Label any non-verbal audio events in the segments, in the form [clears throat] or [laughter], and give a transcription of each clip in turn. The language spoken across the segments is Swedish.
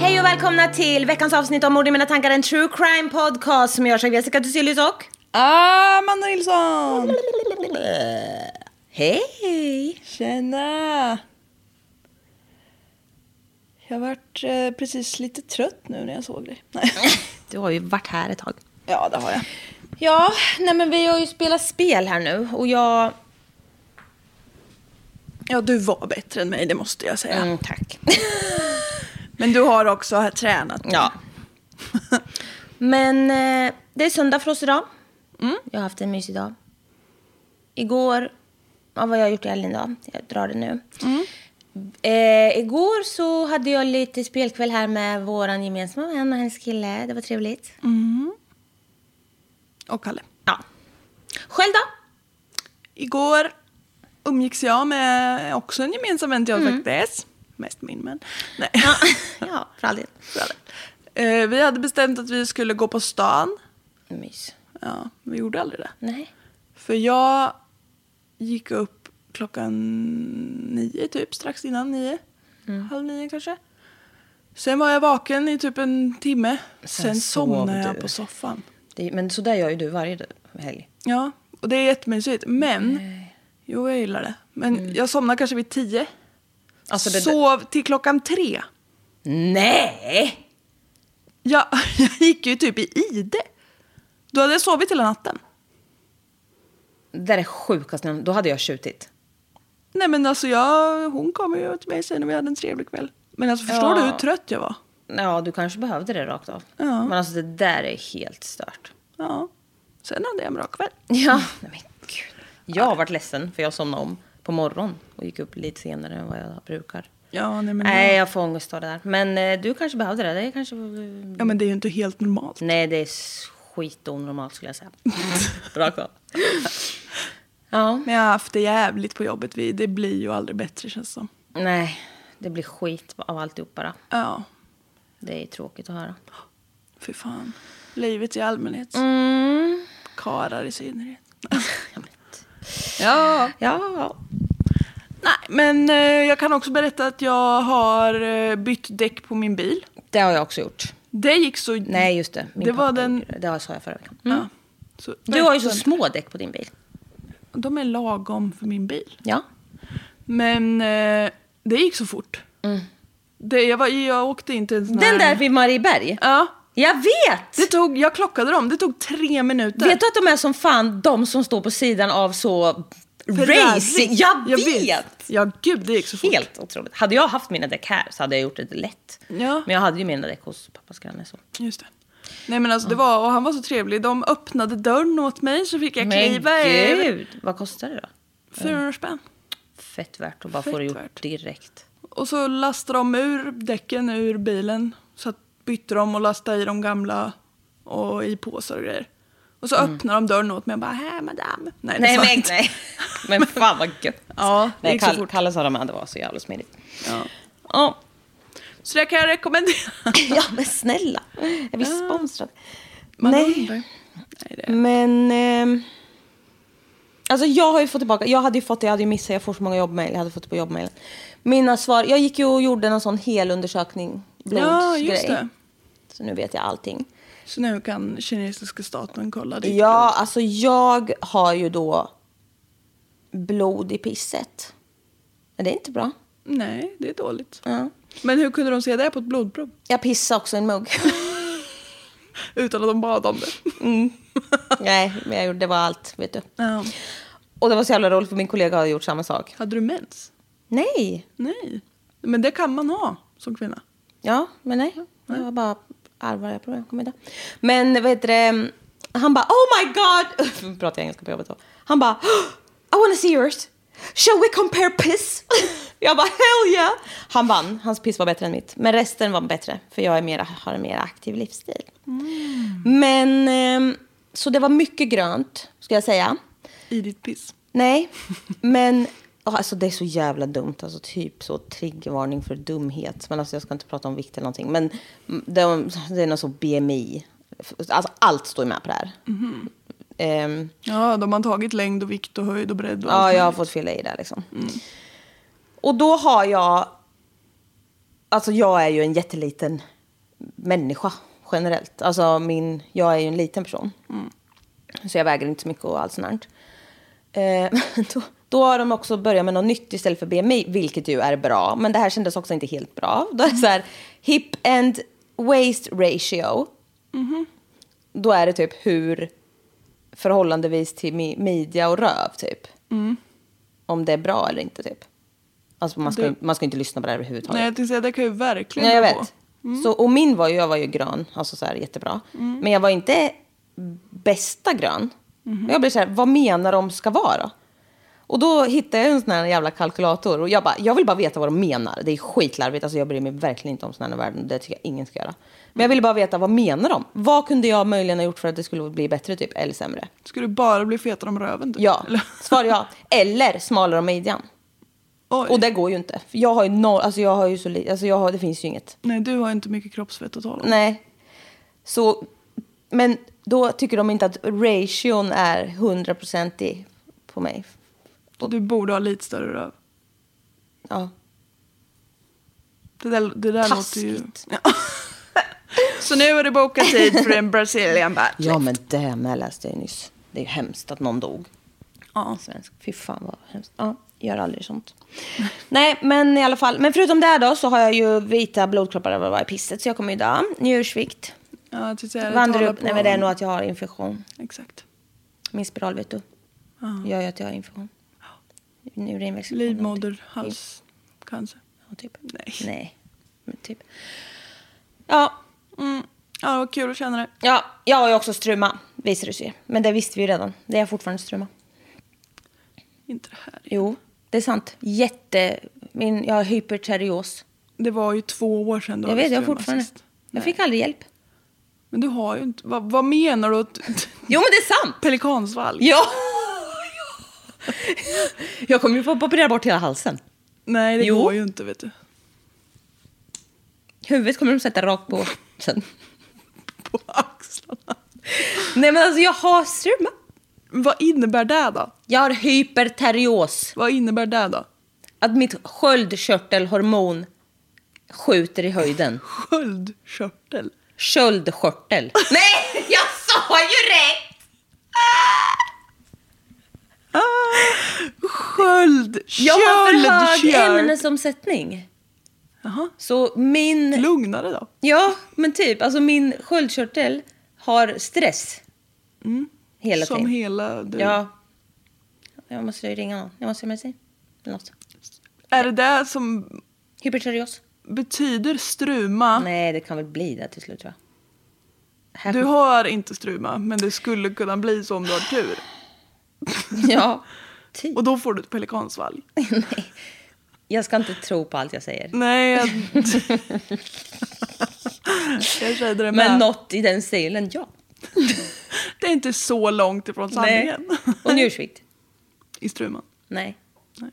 Hej och välkomna till veckans avsnitt av Mord i mina tankar, en true crime podcast som görs av Jessica Thyselius och... Amanda Nilsson! Hej! Tjena! Jag varit eh, precis lite trött nu när jag såg dig. Nej. [laughs] Du har ju varit här ett tag. Ja, det har jag. Ja, nej men vi har ju spelat spel här nu och jag... Ja, du var bättre än mig, det måste jag säga. Mm, tack. [laughs] Men du har också tränat. Ja. Men eh, det är söndag för oss idag. Jag har haft en mysig dag. Igår, ja, vad jag har gjort i helgen då, jag drar det nu. Eh, igår så hade jag lite spelkväll här med vår gemensamma vän och hennes kille. Det var trevligt. Och Kalle. Ja. Själv då? Igår umgicks jag med också en gemensam vän till oss faktiskt. Mest min men. Nej. Ja, [laughs] ja för all del. Eh, vi hade bestämt att vi skulle gå på stan. Mys. Ja, vi gjorde aldrig det. Nej. För jag gick upp klockan nio typ, strax innan nio. Halv nio kanske. Sen var jag vaken i typ en timme. Sen, sov somnade jag du. på soffan. Det, men så där gör ju du varje helg. Ja, och det är jättemysigt. Men, jo jag gillar det. Men jag somnade kanske vid tio. Alltså det, Sov till klockan tre. Nej! Jag, [laughs] jag gick ju typ i ide. Då hade jag sovit hela natten. Det där är sjukaste. Då hade jag tjutit. Nej men alltså jag, hon kom ju till mig sen när vi hade en trevlig kväll. Men alltså förstår Ja. du hur trött jag var? Ja, du kanske behövde det rakt av. Ja. Men alltså det där är helt stört. Ja. Sen hade jag en bra kväll. Ja. Men gud. Jag har varit ledsen för jag somnade om på morgonen och gick upp lite senare än vad jag brukar. Ja, nej, men, Nej, jag får ångest av det där. Men eh, du kanske behövde det. Det är kanske... ja, men det är ju inte helt normalt. Nej, det är skitonormalt skulle jag säga. [laughs] Rakt av. Ja. Men jag har haft det jävligt på jobbet. Vi, det blir ju aldrig bättre känns det som. Nej, det blir skit av alltihop bara. Ja, Det är tråkigt att höra. fy fan. Livet i allmänhet. Mm. Karar i synnerhet. [laughs] ja. Ja. Nej, men eh, jag kan också berätta att jag har eh, bytt däck på min bil. Det har jag också gjort. Det gick så... Nej, just det. Min Det var den- Det sa jag förra veckan. Mm. Ja. Så, Du har ju så små däck på din bil. De är lagom för min bil. Ja. Men eh, det gick så fort. Det, jag, var, jag åkte inte en sån Mm. Den där vid Marieberg? Ja. Jag vet! Det tog, jag klockade dem. Det tog tre minuter. Vet du att de är som fan de som står på sidan av så racing? Jag, vet! Ja, gud, det gick så fort. Helt otroligt. Hade jag haft mina däck här så hade jag gjort det lätt. Ja. Men jag hade ju mina däck hos pappas granne. Så. Just det. Nej men alltså det var, och han var så trevlig. De öppnade dörren åt mig så fick jag Men kliva över. gud, vad kostar det då? 400 spänn. Fett värt att bara Fett få det gjort värt. direkt. Och så lastade de ur däcken ur bilen. Så bytte de och lastade i de gamla och i påsar och grejer. Och så öppnar de dörren åt mig och bara, hej madame. Nej, Nej, men, nej. [laughs] men fan vad gött. Ja, det Nej, gick så Kalle, fort. Kalle sa det med, det var så jävla smidigt. Ja. Ja, Så det kan jag rekommendera. [laughs] ja men snälla. Är vi sponsrade? Man Nej. Nej, det Men... ehm, alltså jag har ju fått tillbaka, jag hade ju fått det, jag hade ju missat, jag får så många jobbmail, jag hade fått det på jobbmail. Mina svar, jag gick ju och gjorde en sån hel Ja, blodsgrej. det. Så nu vet jag allting. Så nu kan kinesiska staten kolla ditt Ja, alltså jag har ju då blod i pisset. Är det inte bra? blod. Nej, det är dåligt. Ja. Men hur kunde de se det på ett blodprov? Jag pissade också i en mugg. [laughs] Utan att de bad om det. Nej, men jag gjorde, det var allt, vet du. Ja. Och det var så jävla roligt för min kollega hade gjort samma sak. Hade du mens? Nej. Nej. Men det kan man ha som kvinna. Ja, men nej. Det var bara allvarliga problem. Kom inte. Men vet du, det, han bara oh my god. [laughs] Pratar engelska på jobbet då. Han bara I wanna see yours. Shall we compare piss? [laughs] Jag bara hell yeah. Han vann. Hans piss var bättre än mitt. Men resten var bättre. För jag är mera, har en mer aktiv livsstil. Men ehm, så det var mycket grönt, ska jag säga. I ditt piss. Nej, men alltså, det är så jävla dumt. Alltså, typ så triggervarning för dumhet. Men alltså, jag ska inte prata om vikt eller någonting. Men det, det är [laughs] något så BMI. Alltså, allt står ju med på det här. Ehm, Ja, de har tagit längd och vikt och höjd och bredd och ja, allt jag har fått fylla i det liksom. Och då har jag... Alltså jag är ju en jätteliten människa generellt. Alltså min, jag är ju en liten person. Så jag väger inte så mycket och allt sånt. Eh, [laughs] då, då har de också börjat med något nytt istället för BMI, vilket ju är bra. Men det här kändes också inte helt bra. Då är det så här, hip and waist ratio. Då är det typ hur förhållandevis till mi- midja och röv typ. Om det är bra eller inte typ. Alltså man ska, Det- man ska inte lyssna på det här överhuvudtaget. Nej, jag tänkte säga det kan ju verkligen Nej, jag på. vet. Så, och min var ju, jag var ju grön, alltså så här jättebra. Men jag var inte bästa grön. Och Jag blev så här, vad menar de ska vara? Och då hittade jag en sån här jävla kalkylator och jag bara, jag vill bara veta vad de menar. Det är skitlarvigt, alltså jag bryr mig verkligen inte om såna här värden, det tycker jag ingen ska göra. Men jag ville bara veta, vad menar de? Vad kunde jag möjligen ha gjort för att det skulle bli bättre typ, eller sämre? Skulle du bara bli fetare om röven? Typ? Ja, Eller? svar ja. Eller smalare om midjan. Oj. Och det går ju inte. För jag har ju noll, alltså jag har ju så lite, alltså jag har, det finns ju inget. Nej, du har inte mycket kroppsfett att tala om. Nej. Så, men då tycker de inte att ration är hundraprocentig på mig. Du borde ha lite större röv. Ja. Det där, det där låter ju... Taskigt. [laughs] Så nu är det bokat tid för en Brazilian battle. ja, men det med läste jag nyss. Det är ju hemskt att någon dog. Ja. Svensk. Fy fan vad hemskt. Ja, gör aldrig sånt. [laughs] Nej, men i alla fall. Men förutom det då så har jag ju vita blodkroppar över i pisset. Så jag kommer ju dö. Njursvikt. Ja, jag talar upp. på- Nej, men det är nog att jag har infektion. Exakt. Min spiral vet du. Gör ju att jag har infektion. Urinvägsinfektion. Livmoder, hals, cancer. Ja, typ. Nej. Nej, men typ. Ja, Mm. Ja, var kul att känna det. ja, jag har ju också struma, visar det sig. Men det visste vi ju redan. Det är fortfarande struma. Inte det här. Jo, det är sant. Jätte... Min, jag har hyperterios. Det var ju två år sedan du Jag hade vet, jag har struma fortfarande... sist. Jag Nej. fick aldrig hjälp. Men du har ju inte... Vad, vad menar du? Att, Jo, men det är sant! pelikansvalg? Ja! [laughs] jag kommer ju få operera bort hela halsen. Nej, det Jo. går ju inte vet du. Huvudet kommer de sätta rakt på sen. [laughs] På axlarna. Nej, men alltså jag har struma. Vad innebär det då? Jag har hyperterios. Vad innebär det då? Att mitt sköldkörtelhormon skjuter i höjden. Sköldkörtel. Sköldkörtel. Nej, jag sa ju rätt! Sköld... Jag har för hög ämnesomsättning. Jaha. Så min... Lugnare då? Ja, men typ. Alltså min sköldkörtel har stress. Hela Som tiden. hela... Du. Ja. Jag måste ju ringa någon. Jag måste med sig. Eller något. Är det det som Hyperterios. betyder struma? Nej, det kan väl bli det till slut tror jag. Här Du har inte struma, men det skulle kunna bli så om du har tur. [laughs] Ja. Typ. Och då får du ett pelikansvalg. [laughs] Nej. Jag ska inte tro på allt jag säger. Nej, jag... [laughs] jag det med. Men något i den stilen, ja. Det är inte så långt ifrån sanningen. Och njursvikt? I Struman. Nej. Nej.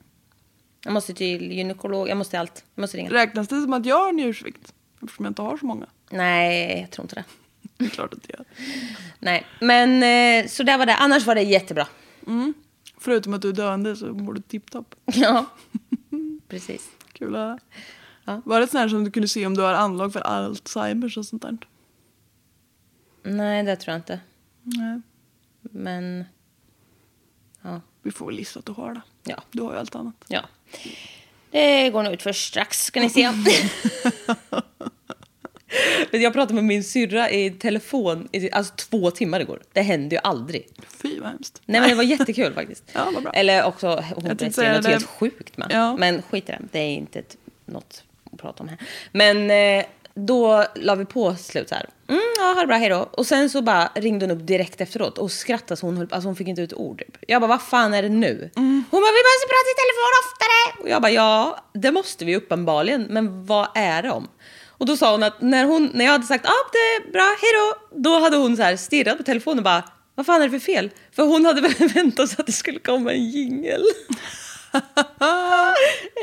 Jag måste till gynekolog, jag måste allt. Jag måste ringa. Räknas det som att jag har njursvikt? Eftersom jag inte har så många. Nej, jag tror inte det. Det är klart att det gör. Nej, men eh, så där var det. Annars var det jättebra. Förutom att du är döende så mår du tipptopp. [laughs] Ja, [laughs] precis. Kul att höra. Ja. Var det sån här som du kunde se om du har anlag för Alzheimers och sånt där? Nej, det tror jag inte. Nej. Men, ja. Vi får väl gissa att du har det. Ja. Du har ju allt annat. ja. Det går nog ut för strax, ska ni se. [laughs] [laughs] Jag pratade med min syrra i telefon i alltså två timmar igår. Det händer ju aldrig. Fy vad hemskt. Nej men det var jättekul faktiskt. [laughs] Ja, vad bra. Eller också, hon berättade något det. helt sjukt med. Ja. Men skit i det, det är inte ett, något att prata om här. Men eh, då la vi på slut så här. Mm, ja, ha det bra, hej då. Och sen så bara ringde hon upp direkt efteråt och skrattade så hon höll, alltså hon fick inte ut ord. Typ. Jag bara, vad fan är det nu? Hon bara, vi måste prata i telefon oftare. Och jag bara, ja, det måste vi uppenbarligen. Men vad är det om? Och då sa hon att när, hon, när jag hade sagt, ah, det är bra, hej då. Då hade hon så här stirrat på telefonen och bara, vad fan är det för fel? För hon hade [laughs] väl väntat sig att det skulle komma en jingel. [laughs]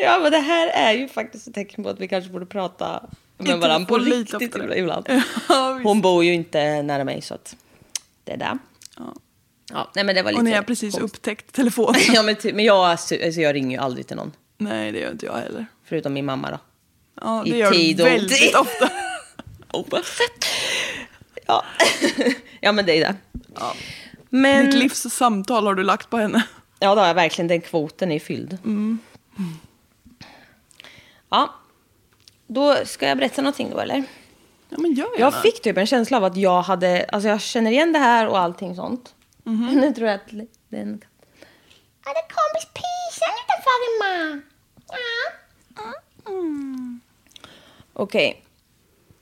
ja, men det här är ju faktiskt ett tecken på att vi kanske borde prata med Inte varandra på riktigt oftare. ibland. [laughs] Ja. Hon bor ju inte nära mig så att det är där. Ja. Ja, nej, men det var lite Och ni har precis konstigt. upptäckt telefonen. ja, men, men jag, alltså, jag ringer ju aldrig till någon. Nej, det gör inte jag heller. Förutom min mamma då. Ja, det I gör tid och väldigt otid. ofta. [laughs] Oavsett. Ja. [laughs] ja, men det är det. Ja. Men, Ditt livs samtal har du lagt på henne. Ja, då har jag verkligen. Den kvoten är fylld. Ja. Då ska jag berätta någonting då, eller? Ja, men gör Jag fick typ en känsla av att jag hade... Alltså jag känner igen det här och allting sånt. Mhm. [laughs] Nu tror jag att det är en katt. Ja, det kom pisan utanför mamma. Ja. Mm. Okej.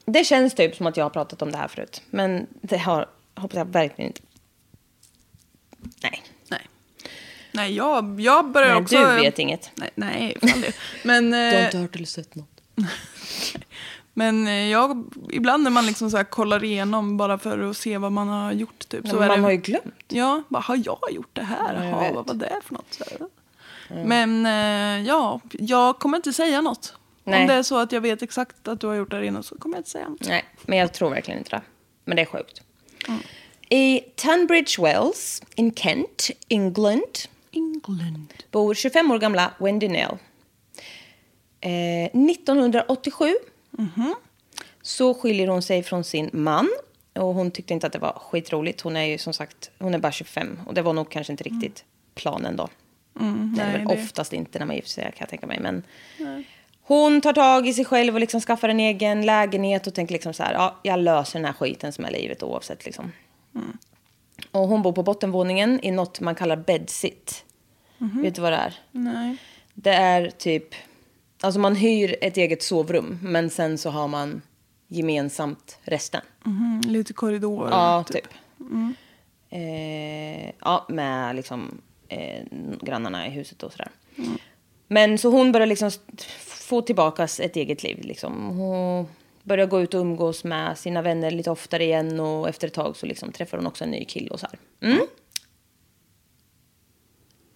Det känns typ som att jag har pratat om det här förut. Men det har, hoppas jag verkligen inte. Nej. Nej. Nej, jag, jag börjar Nej, också... du vet inget. Nej, nej. Men, Du har inte hört eller sett något. [laughs] men eh, jag, ibland när man liksom så här kollar igenom bara för att se vad man har gjort. Typ, så man det, har ju glömt. Ja, bara, har jag gjort det här? Ja, vet. vad var det för något? Så här. Men eh, ja, jag kommer inte säga något. Nej. Om det är så att jag vet exakt att du har gjort det här innan så kommer jag inte säga något. Nej, men jag tror verkligen inte det. Men det är sjukt. I Tunbridge Wells in Kent, England, England. bor 25 år gamla Wendy Nell. Eh, 1987 så skiljer hon sig från sin man. Och hon tyckte inte att det var skitroligt. Hon är ju som sagt hon är bara 25. Och det var nog kanske inte riktigt planen då. det är nej, väl det- oftast inte när man gifter sig kan jag tänka mig. Men hon tar tag i sig själv och liksom skaffar en egen lägenhet och tänker liksom så här, ja, jag löser den här skiten som är livet oavsett liksom. Och hon bor på bottenvåningen i något man kallar bedsit. Vet du vad det är? Nej. Det är typ, alltså man hyr ett eget sovrum men sen så har man gemensamt resten. Mhm, lite korridor. Ja, typ. Eh, ja, med liksom eh, grannarna i huset och sådär. Men så hon börjar liksom få tillbaka ett eget liv. Liksom. Hon börjar gå ut och umgås med sina vänner lite oftare igen och efter ett tag så liksom träffar hon också en ny kille och så här. Mm.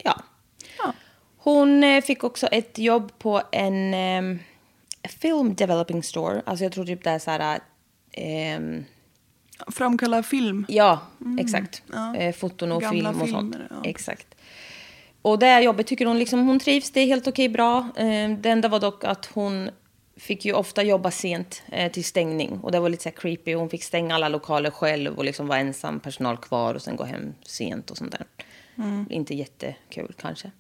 Ja. Ja. Hon eh, fick också ett jobb på en eh, film developing store. Alltså jag tror typ det är så här... ehm, Framkalla film. Ja, exakt. Ja. Eh, foton och Gamla film och sånt. filmer, ja. Exakt. Och det här jobbet tycker hon liksom, hon trivs, det är helt okej bra. Eh, det enda var dock att hon fick ju ofta jobba sent eh, till stängning. Och det var lite så creepy. Hon fick stänga alla lokaler själv och liksom vara ensam personal kvar och sen gå hem sent och sånt där. Inte jättekul kanske.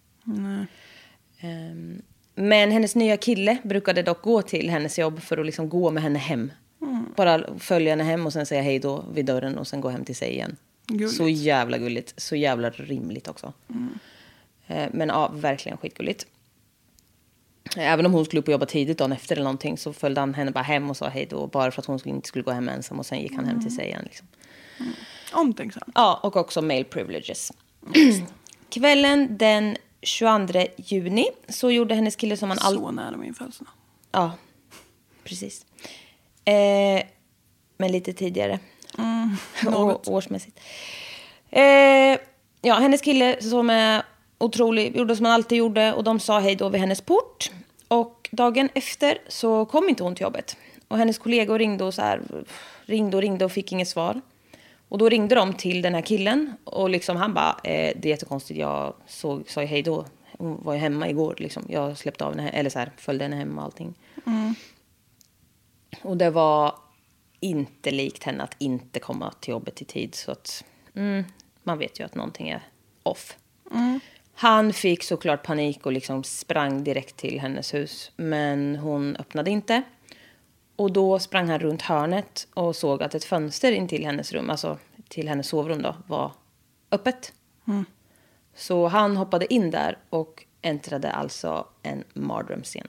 Ehm, men hennes nya kille brukade dock gå till hennes jobb för att liksom gå med henne hem. Bara följa henne hem och sen säga hej då vid dörren och sen gå hem till sig igen. Gulligt. Så jävla gulligt. Så jävla rimligt också. Eh, Men ja, verkligen skitgulligt. Även om hon skulle upp och jobba tidigt dagen efter eller någonting så följde han henne bara hem och sa hej då. Bara för att hon inte skulle gå hem ensam och sen gick han hem till sig igen. Liksom. Omtänksam. Ja, och också male privileges. [clears throat] Kvällen den 22 juni så gjorde hennes kille som han alltid... Så nära min födelsedag. Ja, precis. Eh, men lite tidigare. Mm, [laughs] Å- årsmässigt. Eh, ja, hennes kille som är otrolig, gjorde som han alltid gjorde och de sa hej då vid hennes port. Och dagen efter så kom inte hon till jobbet. Och hennes kollegor ringde och, så här, ringde och ringde och fick inget svar. Och då ringde de till den här killen och liksom han bara, eh, det är jättekonstigt, jag såg, sa ju hej då. Hon var ju hemma igår, liksom. jag släppte av henne, eller så här, följde henne hem och allting. Och det var inte likt henne att inte komma till jobbet i tid. Så att mm, man vet ju att någonting är off. Han fick såklart panik och liksom sprang direkt till hennes hus. Men hon öppnade inte. Och då sprang han runt hörnet och såg att ett fönster in till hennes rum, alltså till hennes sovrum då, var öppet. Så han hoppade in där och äntrade alltså en mardrömsscen.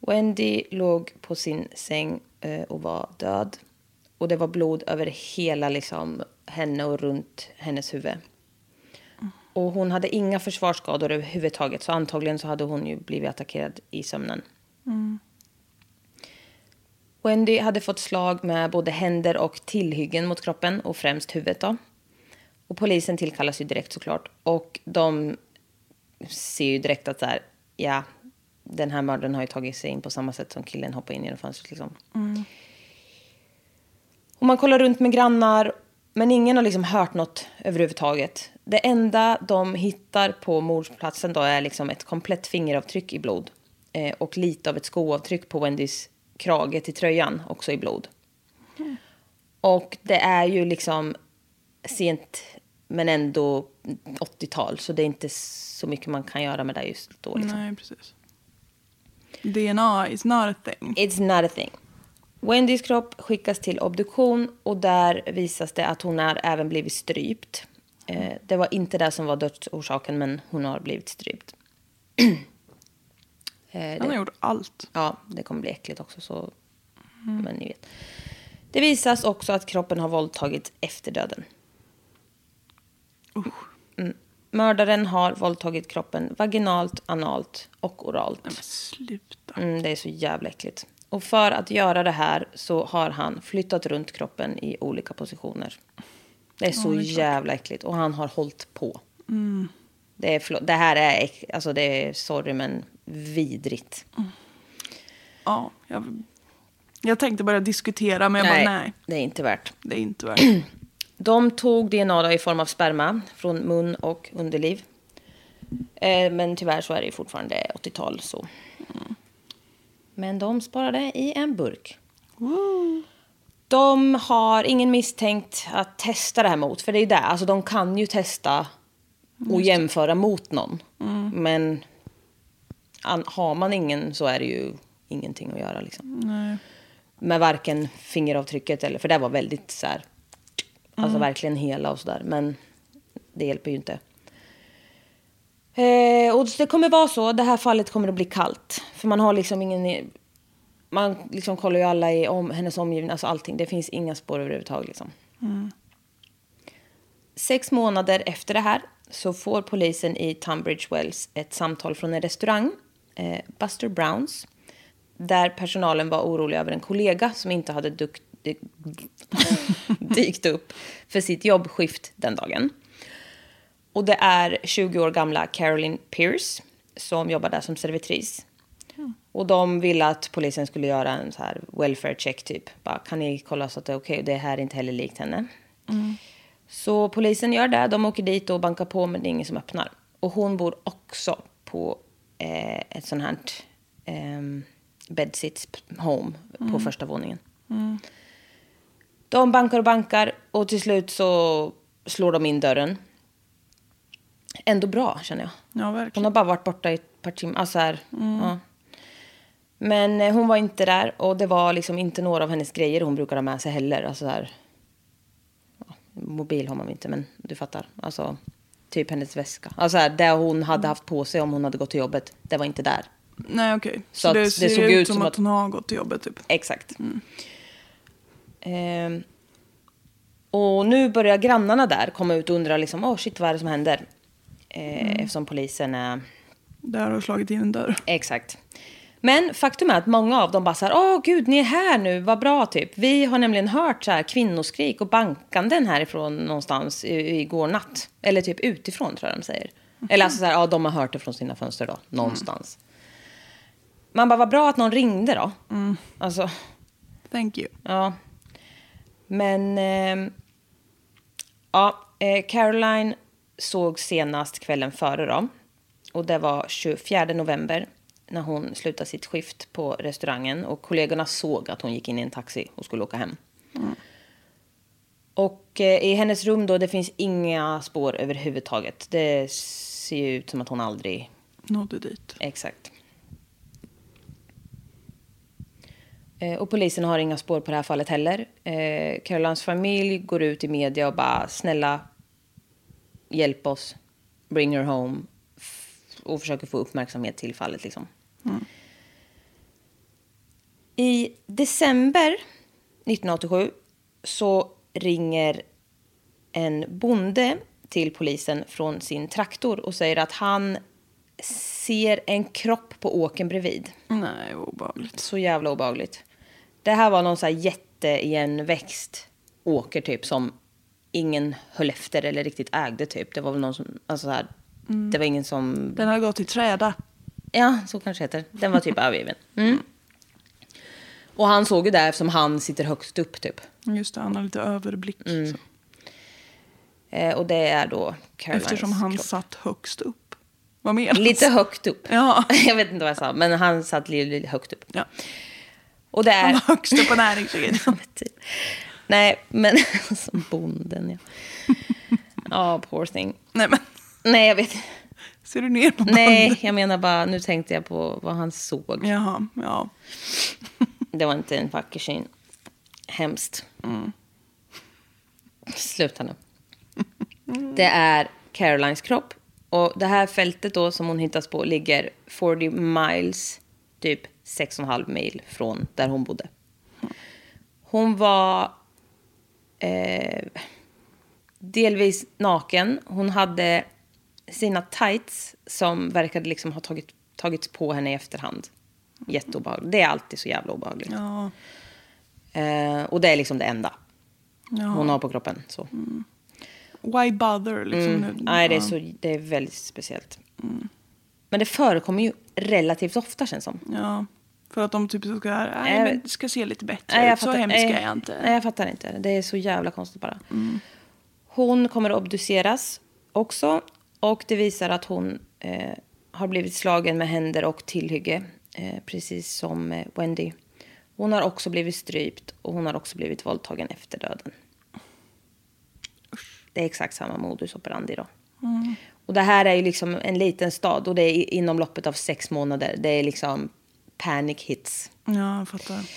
Wendy låg på sin säng eh, och var död. Och det var blod över hela liksom, henne och runt hennes huvud. Och hon hade inga försvarsskador överhuvudtaget. Så antagligen så hade hon ju blivit attackerad i sömnen. Wendy hade fått slag med både händer och tillhyggen mot kroppen och främst huvudet. Då. Och polisen tillkallas ju direkt såklart. Och de ser ju direkt att så här, ja, den här mördaren har ju tagit sig in på samma sätt som killen hoppade in genom fönstret. Liksom. Och man kollar runt med grannar, men ingen har liksom hört något överhuvudtaget. Det enda de hittar på mordplatsen då är liksom ett komplett fingeravtryck i blod. Eh, och lite av ett skoavtryck på Wendys krage till tröjan, också i blod. Och det är ju liksom sent, men ändå 80-tal. Så det är inte så mycket man kan göra med det just då. Liksom. Nej, precis. DNA is not a thing. It's not a thing. Wendys kropp skickas till obduktion och där visas det att hon har även blivit strypt. Eh, det var inte det som var dödsorsaken, men hon har blivit strypt. [clears throat] eh, Han har gjort allt. Ja, det kommer bli äckligt också. Så... Men ni vet. Det visas också att kroppen har våldtagits efter döden. Mm. Mördaren har våldtagit kroppen vaginalt, analt och oralt. Nej, men sluta. Mm, det är så jävla äckligt. Och för att göra det här så har han flyttat runt kroppen i olika positioner. Det är så jävla äckligt. Och han har hållit på. Det, är, det här är, alltså det är, sorry men vidrigt. Ja, jag, jag tänkte börja diskutera, men jag bara nej, det är inte värt. det är inte värt. [clears throat] De tog DNA i form av sperma från mun och underliv. Eh, men tyvärr så är det ju fortfarande 80-tal. Så. Men de sparade i en burk. De har ingen misstänkt att testa det här mot. För det är det, alltså de kan ju testa och jämföra mot någon. Men an, har man ingen så är det ju ingenting att göra. Liksom. Med varken fingeravtrycket eller, för det var väldigt så här, alltså verkligen hela och sådär. Men det hjälper ju inte. Eh, och det kommer vara så, det här fallet kommer att bli kallt. För man har liksom ingen, man liksom kollar ju alla i om, hennes omgivning, alltså allting. Det finns inga spår överhuvudtaget liksom. Sex månader efter det här så får polisen i Tunbridge Wells ett samtal från en restaurang, eh, Buster Browns, där personalen var orolig över en kollega som inte hade dukt, dy- [laughs] dykt upp för sitt jobbskift den dagen. Och det är 20 år gamla Caroline Pierce som jobbar där som servitris. Och de ville att polisen skulle göra en så här welfare check typ. Bara, kan ni kolla så att det är okej? Det här är inte heller likt henne. Så polisen gör det. De åker dit och bankar på men det är ingen som öppnar. Och hon bor också på eh, ett sånt här eh, bedsits home på första våningen. De bankar och bankar och till slut så slår de in dörren. Ändå bra känner jag. Ja, Hon verkligen. har bara varit borta i ett par timmar. Alltså här, ja. Men eh, hon var inte där och det var liksom inte några av hennes grejer hon brukar ha med sig heller. Alltså här, ja, mobil har man inte men du fattar. Alltså typ hennes väska. Alltså här, det hon hade haft på sig om hon hade gått till jobbet, det var inte där. Nej, okej. Så, Så att det det ser såg ut som som att att- hon har gått till jobbet typ. Exakt. Ehm, och nu börjar grannarna där komma ut och undra liksom, oh, shit, vad är det som händer? Eh, Eftersom polisen är... Där har slagit in en dörr. Exakt. Men faktum är att många av dem bara så här, åh gud, ni är här nu, vad bra typ. Vi har nämligen hört så här kvinnoskrik och bankanden härifrån någonstans i- igår natt. Eller typ utifrån tror jag de säger. Eller alltså så här, ja, de har hört det från sina fönster då, någonstans. Man bara, vad bra att någon ringde då. Alltså, Thank you. ja. Men, ehm, ja, eh, Caroline såg senast kvällen före då. Och det var 24 november när hon slutade sitt skift på restaurangen. Och kollegorna såg att hon gick in i en taxi och skulle åka hem. Och eh, i hennes rum då, det finns inga spår överhuvudtaget. Det ser ju ut som att hon aldrig... Nådde dit. Exakt. Eh, Och polisen har inga spår på det här fallet heller. Eh, Carolines familj går ut i media och bara snälla hjälp oss, bring her home och försöker få uppmärksamhet till fallet. Liksom. I december 1987 så ringer en bonde till polisen från sin traktor och säger att han ser en kropp på åken bredvid. Nej, obehagligt. Så jävla obehagligt. Det här var någon så här jätteigenväxt åker typ som ingen höll efter eller riktigt ägde typ. Det var väl någon som, alltså så här, det var ingen som, Den har gått i träda. ja så kanske heter. Den var typ övergiven. Mm. Och han såg ju det eftersom han sitter högst upp typ. Just det, han har lite överblick. Så. Eh, och det är då Carolines Eftersom han kropp. satt högst upp. Vad menas? Lite högt upp. Ja. [laughs] Jag vet inte vad jag sa, men han satt lite, högt upp. Ja. Och det är... Han var högst upp på näringskedjan. [laughs] Typ. Nej, men [laughs] som bonden, ja. Ja, poor thing. Nej, men Nej, jag vet ser du ner på Nej, bandet? jag menar bara, nu tänkte jag på vad han såg. Jaha, ja. [laughs] Det var inte en vacker syn. Hemskt. Sluta nu. Det är Carolines kropp. Och det här fältet då som hon hittas på ligger 40 miles, typ 6,5 mil från där hon bodde. Hon var eh, delvis naken. Hon hade sina tights som verkade liksom ha tagit, tagits på henne i efterhand. Jätteobehagligt. Det är alltid så jävla obehagligt. Ja. Eh, och det är liksom det enda ja. hon har på kroppen. Så. Why bother? Liksom, nu? Nej, det är, så, det är väldigt speciellt. Men det förekommer ju relativt ofta känns som. Ja, för att de typ ska, nej, men det ska se lite bättre Nej, jag ut. Så fattar- hemsk nej, är jag inte. Nej, jag fattar inte. Det är så jävla konstigt bara. Hon kommer att obduceras också. Och det visar att hon eh, har blivit slagen med händer och tillhygge. Eh, precis som eh, Wendy. Hon har också blivit strypt och hon har också blivit våldtagen efter döden. Det är exakt samma modus operandi då. Och det här är ju liksom en liten stad och det är inom loppet av sex månader. Det är liksom panic hits. Ja, jag fattar.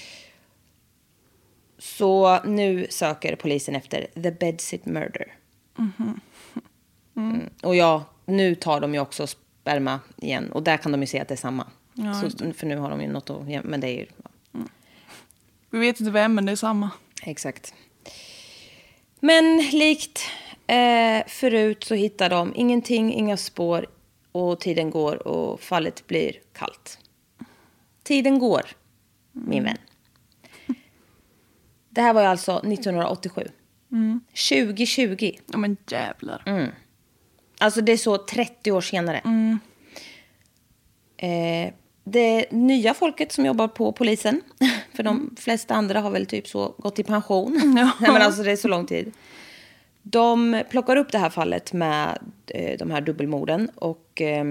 Så nu söker polisen efter the bedsit murder. Mm. Och ja, nu tar de ju också sperma igen. Och där kan de ju se att det är samma. Ja, så, för nu har de ju något att... Ja, men det är ju... Ja, Vi vet inte vem, men det är samma. exakt. Men likt eh, förut så hittar de ingenting, inga spår. Och tiden går och fallet blir kallt. Tiden går, min vän. Det här var ju alltså 1987. 2020. Ja, men jävlar. Mm. Alltså det är så 30 år senare. Eh, det nya folket som jobbar på polisen, [laughs] för de flesta andra har väl typ så gått i pension. [laughs] Ja. Nej, men alltså det är så lång tid. De plockar upp det här fallet med eh, de här dubbelmorden och eh,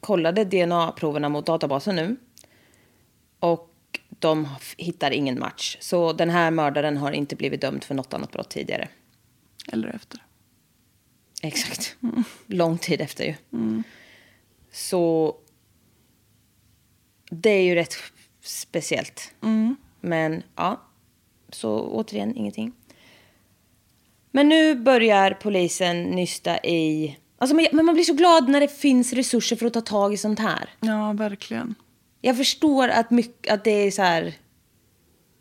kollade DNA-proverna mot databasen nu. Och de hittar ingen match. Så den här mördaren har inte blivit dömd för något annat brott tidigare. Eller efter. Exakt. Lång tid efter ju. Så det är ju rätt speciellt. Men ja, så återigen ingenting. Men nu börjar polisen nysta i... Alltså, men men man blir så glad när det finns resurser för att ta tag i sånt här. Ja, verkligen. Jag förstår att, mycket, att det är så här...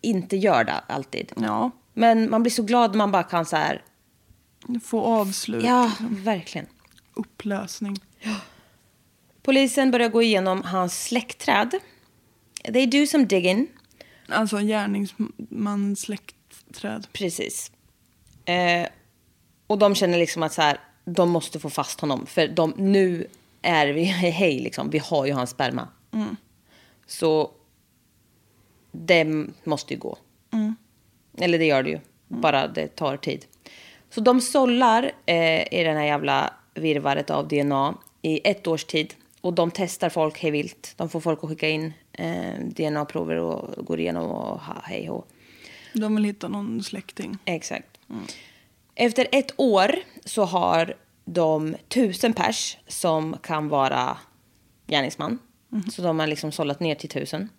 Inte gör det alltid. Ja, Men man blir så glad när man bara kan så här... få avslut. Ja, verkligen. Upplösning. Polisen börjar gå igenom hans släktträd. They do some digging. Alltså gärningsmans släktträd. Precis. Eh, och de känner liksom att så här, de måste få fast honom. För de, nu är vi, [laughs] hej liksom, vi har ju hans sperma. Så det måste ju gå. Eller det gör det ju, bara det tar tid. Så de sållar eh, i den här jävla virvaret av DNA i ett års tid. Och de testar folk hej vilt. De får folk att skicka in eh, DNA-prover och går igenom och ha, hej och. De vill hitta någon släkting. Exakt. Efter ett år så har de tusen pers som kan vara gärningsman. Så de har liksom sållat ner till tusen.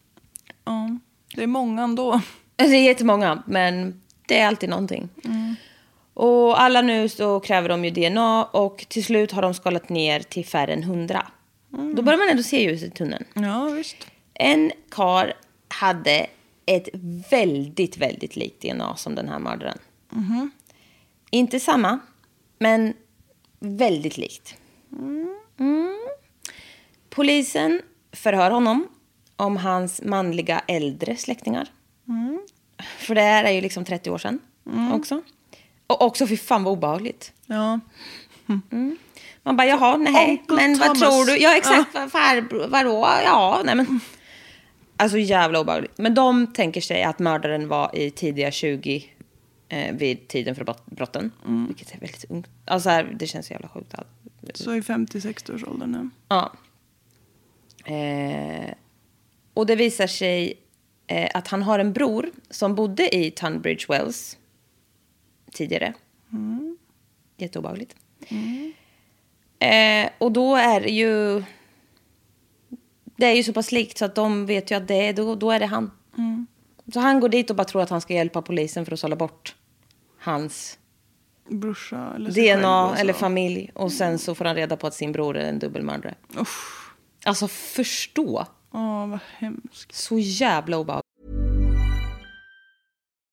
Ja, det är många ändå. [laughs] Det är jättemånga, men det är alltid någonting. Och alla nu så kräver de ju DNA och till slut har de skalat ner till färre än hundra. Då börjar man ändå se ljuset i tunneln. Ja, visst. En kar hade ett väldigt, väldigt likt DNA som den här mördaren. Inte samma, men väldigt likt. Mm. Polisen förhör honom om hans manliga äldre släktingar. För det här är ju liksom 30 år sedan också. Och också, fy fan vad obehagligt. Ja. Man bara, jaha, nej, Onkel men vad Thomas. tror du? Ja, exakt. Ja. Farbror, vadå? Ja, nej men. Alltså jävla obehagligt. Men de tänker sig att mördaren var i tidiga 20 eh, vid tiden för brott- brotten. Vilket är väldigt ungt. Alltså här, det känns så jävla sjukt. Så i 50-60 års åldern nu. Ja. Eh, och det visar sig eh, att han har en bror som bodde i Tunbridge Wells tidigare. Jätteobehagligt. Eh, och då är det ju... Det är ju så pass likt så att de vet ju att det är, då, då är det han. Så han går dit och bara tror att han ska hjälpa polisen för att sålla bort hans Brorsa eller DNA eller familj. Och sen så får han reda på att sin bror är en dubbelmördare. Usch. Alltså förstå. Åh, vad hemskt. Så jävla obehagligt.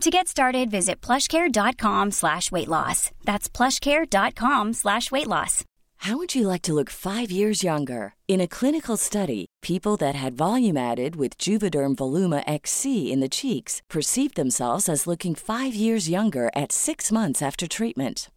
To get started, visit plushcare.com slash weight loss. That's plushcare.com slash weight loss. How would you like to look five years younger? In a clinical study, people that had volume added with Juvederm Voluma XC in the cheeks perceived themselves as looking five years younger at six months after treatment.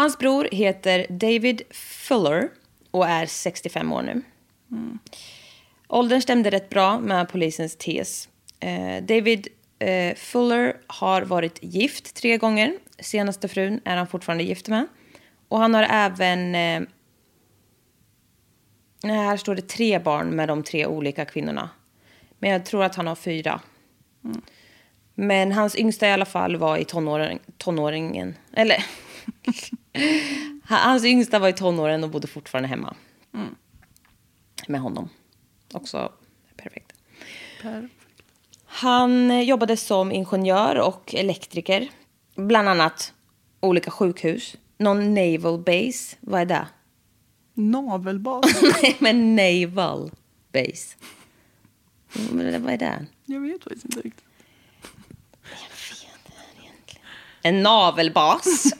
Hans bror heter David Fuller och är 65 år nu. Åldern stämde rätt bra med polisens tes. Eh, David eh, Fuller har varit gift tre gånger. Senaste frun är han fortfarande gift med. Och han har även... Eh, här står det tre barn med de tre olika kvinnorna. Men jag tror att han har fyra. Men hans yngsta i alla fall var i tonåring, tonåringen. Eller... [laughs] hans yngsta var i tonåren och bodde fortfarande hemma. Med honom. Också perfekt. Han eh, jobbade som ingenjör och elektriker. Bland annat olika sjukhus. Någon naval base. Vad är det? Navelbas. [laughs] Nej, men naval base. Men Vad är det? Jag vet faktiskt inte riktigt. En navelbas.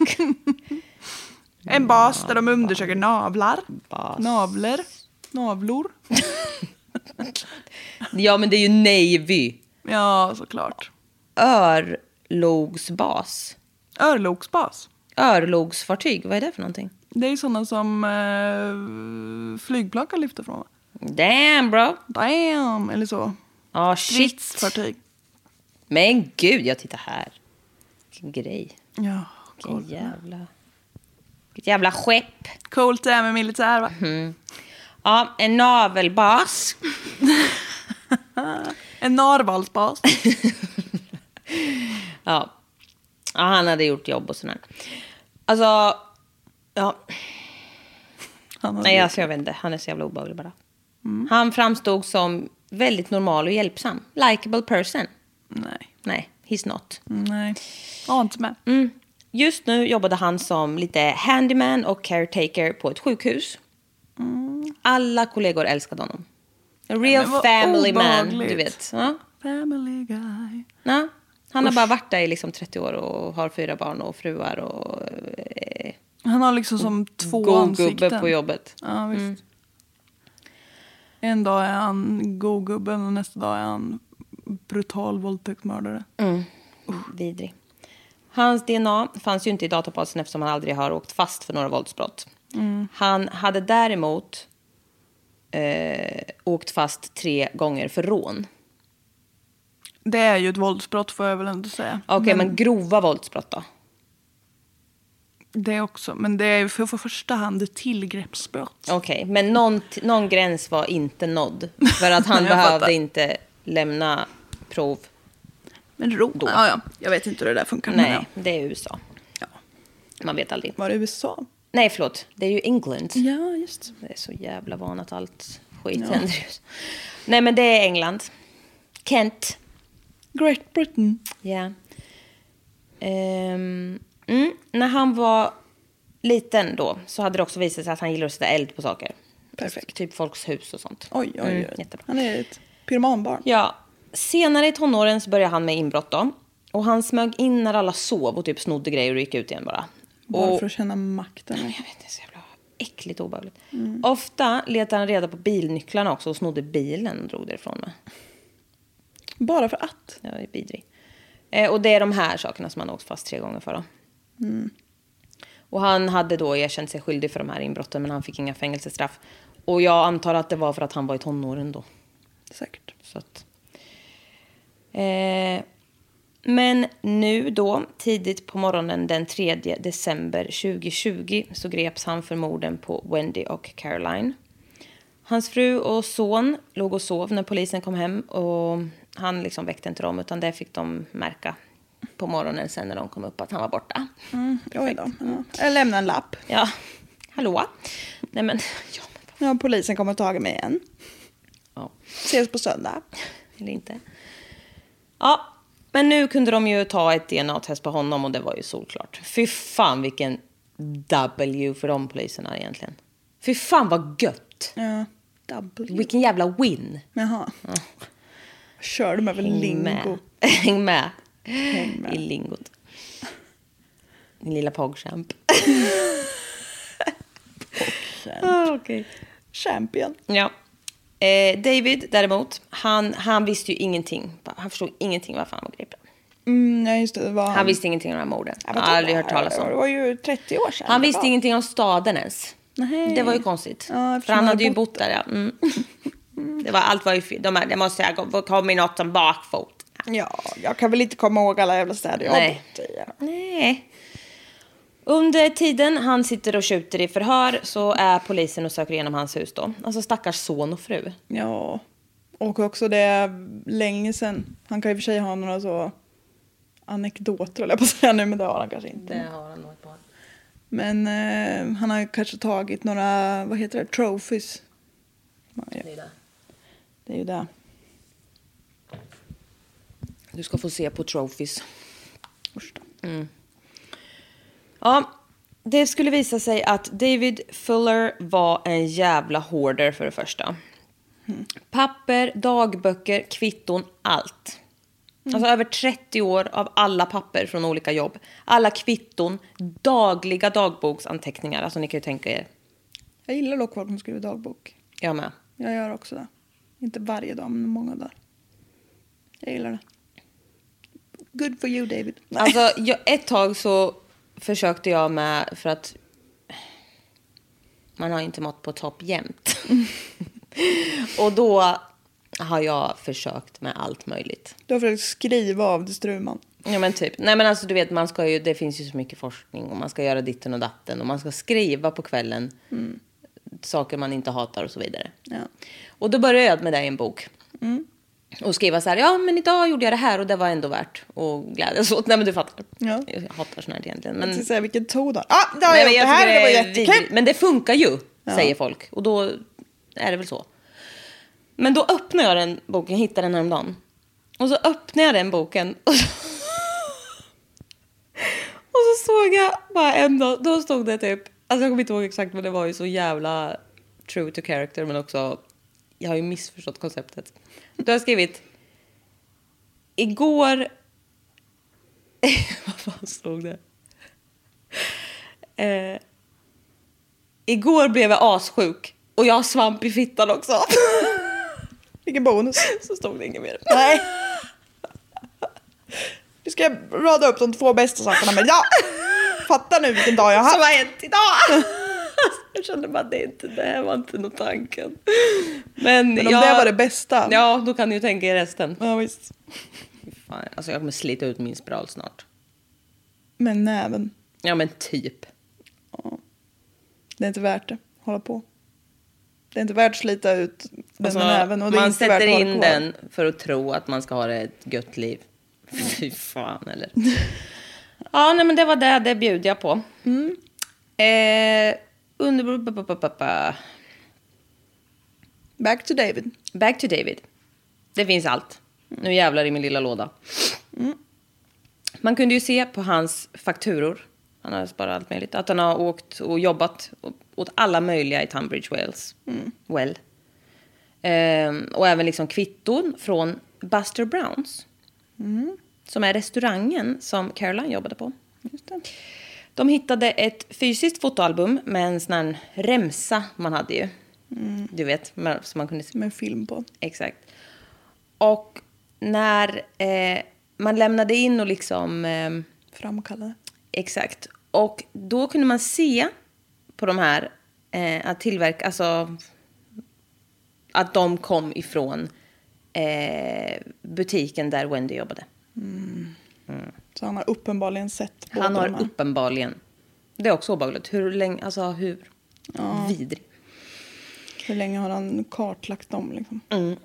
En bas där de undersöker navlar. Bas. Navler. Navlor. Ja, men det är ju Navy. Ja, såklart. Örlogsbas. Örlogsbas. Örlogsfartyg, vad är det för någonting? Det är sådana som eh, flygplan kan lyfta från. Damn bro. Damn, eller så. Ja, shit. Stridsfartyg. Men gud, jag tittar här. Vilken grej. Ja, Vilken jävla... Vilket jävla skepp. Coolt det är med militär va? Ja, en navelbas. [laughs] En narvalsbas. [laughs] Ja. ja, han hade gjort jobb och sådär. Alltså, ja. Nej, alltså jag vet inte. Han är så jävla obehaglig bara. Han framstod som väldigt normal och hjälpsam. Likeable person. Nej. Nej, he's not. Nej. Ja, inte med. Mm. Just nu jobbade han som lite handyman och caretaker på ett sjukhus. Alla kollegor älskade honom. A real vad family man, obehagligt. du vet. Ja. Family guy. Ja. Han har bara varit där i liksom 30 år och har fyra barn och fruar och eh, Han har liksom som två god ansikten. gubbe på jobbet. Ja, visst. Mm. En dag är han god gubben och nästa dag är han brutal våldtäktsmördare. Vidrig. Hans DNA fanns ju inte i databasen eftersom han aldrig har åkt fast för några våldsbrott. Han hade däremot eh, åkt fast tre gånger för rån. Det är ju ett våldsbrott får jag väl ändå säga. Okej, men, grova våldsbrott då? Det också. Men det är för, för första hand ett tillgreppsbrott. Okej, men någon, någon gräns var inte nådd. För att [laughs] han Jag fattar. behövde inte lämna prov. Men ro. Då. Ja, ja. Jag vet inte hur det där funkar. men Nej, ja. det är USA. Ja. Man vet aldrig. Var det USA? Nej, förlåt. Det är ju England. Ja, just Det är så jävla van att allt skit händer. i USA. Nej, men det är England. Kent. Great Britain. Ja. Ehm, mm, när han var liten då så hade det också visat sig att han gillar att sätta eld på saker. Perfekt. Typ folks hus och sånt. Oj, oj, oj. Mm, jättebra. Han är ett pyromanbarn. Ja, senare i tonåren så började han med inbrott då. Och han smög in när alla sov och typ snodde grejer och gick ut igen bara. Bara och, för att känna makten. Jag vet inte, det så jävla äckligt obehagligt. Ofta letade han reda på bilnycklarna också och snodde bilen och drog därifrån med. Bara för att. Jag är vidrig. Eh, och det är de här sakerna som han åkt fast tre gånger för. Då. Och han hade då erkänt sig skyldig för de här inbrotten men han fick inga fängelsestraff. Och jag antar att det var för att han var i tonåren då. Säkert. Så att, eh, men nu då, tidigt på morgonen den 3 december 2020 så greps han för morden på Wendy och Caroline. Hans fru och son låg och sov när polisen kom hem och han liksom väckte inte dem utan det fick de märka på morgonen sen när de kom upp att han var borta. Oj då. Ja. Jag lämnar en lapp. Ja, hallå? Nej men, [laughs] ja, men Ja, polisen kommer tagit mig igen. ja. Ses på söndag. Eller inte. Ja, men nu kunde de ju ta ett DNA-test på honom och det var ju solklart. Fy fan vilken W för de poliserna egentligen. Fy fan vad gött. Ja. Double. Vilken jävla win. Jaha. Kör de över Häng lingo. [laughs] med. Häng med. med. I lingot. Din lilla pogchamp. [laughs] ah, [laughs] okay. Champion. Ja. Eh, David däremot, han, han visste ju ingenting. Han förstod ingenting varför han var gripen. Mm, ja, just det. var Han visste ingenting om de här morden. Ja, Jag men har aldrig hört talas om. Det var ju 30 år sedan. Han visste ingenting om staden ens. Nej. Det var ju konstigt. Ja, För han han hade ju bott där, ja. Mm. [laughs] Det var, allt var ju fel. De här, det måste jag gå- kom i något som bakfot. Ja, jag kan väl inte komma ihåg alla jävla städer jag har Nej. bott i. Ja. Nej. Under tiden han sitter och skjuter i förhör så är polisen och söker igenom hans hus då. Alltså stackars son och fru. ja. Och också det är länge sedan. Han kan i och för sig ha några så anekdoter, eller jag på att säga nu, men det har han kanske inte. har han nog ett par. Men eh, han har ju kanske tagit några, vad heter det, trophies. Ja, ja. Det är det. Det är ju det. Du ska få se på trophies. Usch då. Ja, det skulle visa sig att David Fuller var en jävla hoarder för det första. Papper, dagböcker, kvitton, allt. Alltså över 30 år av alla papper från olika jobb. Alla kvitton, dagliga dagboksanteckningar. Alltså ni kan ju tänka er. Jag gillar dock folk som skriver dagbok. Jag med. Jag gör också det. Inte varje dag, men många dagar. Jag gillar det. Good for you, David. Alltså jag, ett tag så försökte jag med, för att man har inte mått på topp jämt. [laughs] och då har jag försökt med allt möjligt. Du har försökt skriva av det struman. Ja men typ. Nej men alltså du vet, man ska ju, det finns ju så mycket forskning och man ska göra ditten och datten och man ska skriva på kvällen saker man inte hatar och så vidare. Ja. Och då började jag med det i en bok. Och skriva så här, ja men idag gjorde jag det här och det var ändå värt att glädjas åt. Nej men du fattar. Ja. Jag hatar sånt här egentligen. Men... Jag säga vilken ton då. Ah, det har Nej, jag gjort. Det här det var jättekul. Men det funkar ju, säger folk. Och då är det väl så. Men då öppnar jag den boken, hittar den häromdagen. Och så öppnar jag den boken. [laughs] Och så, och så såg jag bara en dag, då stod det typ, alltså jag kommer inte ihåg exakt men det var ju så jävla true to character men också, jag har ju missförstått konceptet. Då har skrivit, igår, [laughs] vad fan stod det? Eh, igår blev jag assjuk och jag har svamp i fittan också. [laughs] Vilken bonus. Så stod det inget mer. Nej. Nu ska jag rada upp de två bästa sakerna med ja! Fatta nu vilken dag jag har Som haft. har hänt idag! [laughs] jag kände bara det, inte, det här var inte någon tanken. Men, Men om jag, det var det bästa. Ja, då kan ni ju tänka er resten. Ja, visst. Fan, alltså jag kommer slita ut min spiral snart. Men näven. Ja men typ. Det är inte värt det. Hålla på. Det är inte värt att slita ut den Alltså, med näven. Och det är man inte värt sätter att in den för att tro att man ska ha ett gött liv. [laughs] Fy fan eller. [laughs] ja, nej men det var det. Det bjuder jag på. Mm. Eh, under... Back to David. Back to David. Det finns allt. Nu jävlar i min lilla låda. Man kunde ju se på hans fakturor, han har sparat allt möjligt, att han har åkt och jobbat åt alla möjliga i Tunbridge Wells. Well. Ehm, och även liksom kvitton från Buster Browns. Som är restaurangen som Caroline jobbade på. De hittade ett fysiskt fotoalbum med en sån här remsa man hade ju. Du vet, med- som man kunde se. Med film på. Exakt. Och när eh, man lämnade in och liksom... Eh, Framkallade. exakt. Och då kunde man se på de här eh, att tillverka... Alltså att de kom ifrån eh, butiken där Wendy jobbade. Så han har uppenbarligen sett båda Han har de här. uppenbarligen... Det är också obehagligt. Hur länge... Alltså hur... Vidrig. Hur länge har han kartlagt dem liksom? Mm.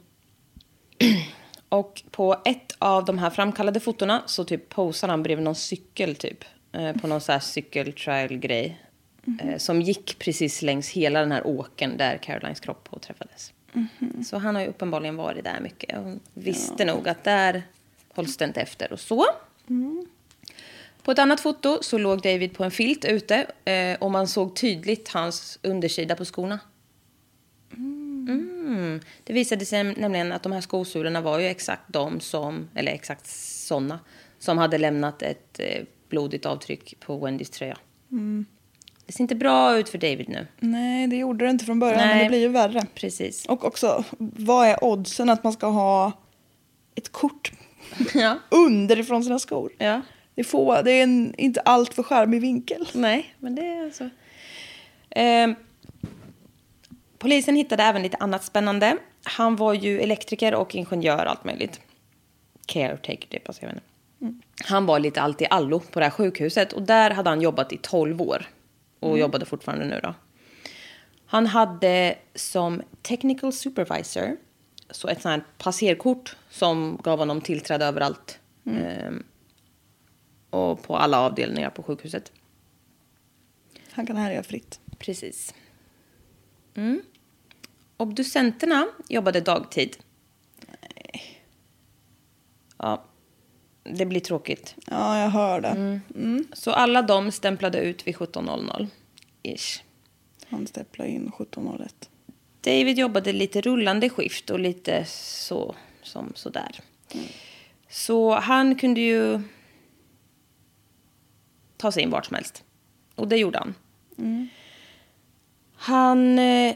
[clears throat] Och på ett av de här framkallade fotona så typ posar han bredvid någon cykel typ. Eh, på någon så här cykeltrail-grej. Eh, som gick precis längs hela den här åken där Carolines kropp påträffades. Så han har ju uppenbarligen varit där mycket. Och visste nog att där hålls det inte efter och så. På ett annat foto så låg David på en filt ute eh, och man såg tydligt hans undersida på skorna. Mm. Det visade sig nämligen att de här skosulorna var ju exakt de som, eller exakt såna, som hade lämnat ett eh, blodigt avtryck på Wendys tröja. Det ser inte bra ut för David nu. Nej, det gjorde det inte från början, men Nej. det blir ju värre. Precis. Och också, vad är oddsen att man ska ha ett kort [laughs] Ja. underifrån sina skor? ja. Det är, få, det är en inte allt för charmig vinkel. Nej, men det är alltså... Ehm, polisen hittade även lite annat spännande. Han var ju elektriker och ingenjör allt möjligt. Caretaker typ, alltså jag vet inte. Han var lite allt i allo på det här sjukhuset och där hade han jobbat i 12 år. Och jobbade fortfarande nu då. Han hade som technical supervisor så ett sånt här passerkort som gav honom tillträde överallt. Ehm, och på alla avdelningar på sjukhuset. Han kan härja fritt. Precis. Mm. Obducenterna jobbade dagtid. Ja, det blir tråkigt. Ja, jag hör det. Mm. Så alla de stämplade ut vid 17.00. Ish. Han stäpplar in 1701. David jobbade lite rullande skift och lite så som sådär. Så han kunde ju ta sig in vart som helst. Och det gjorde han. Han... Eh,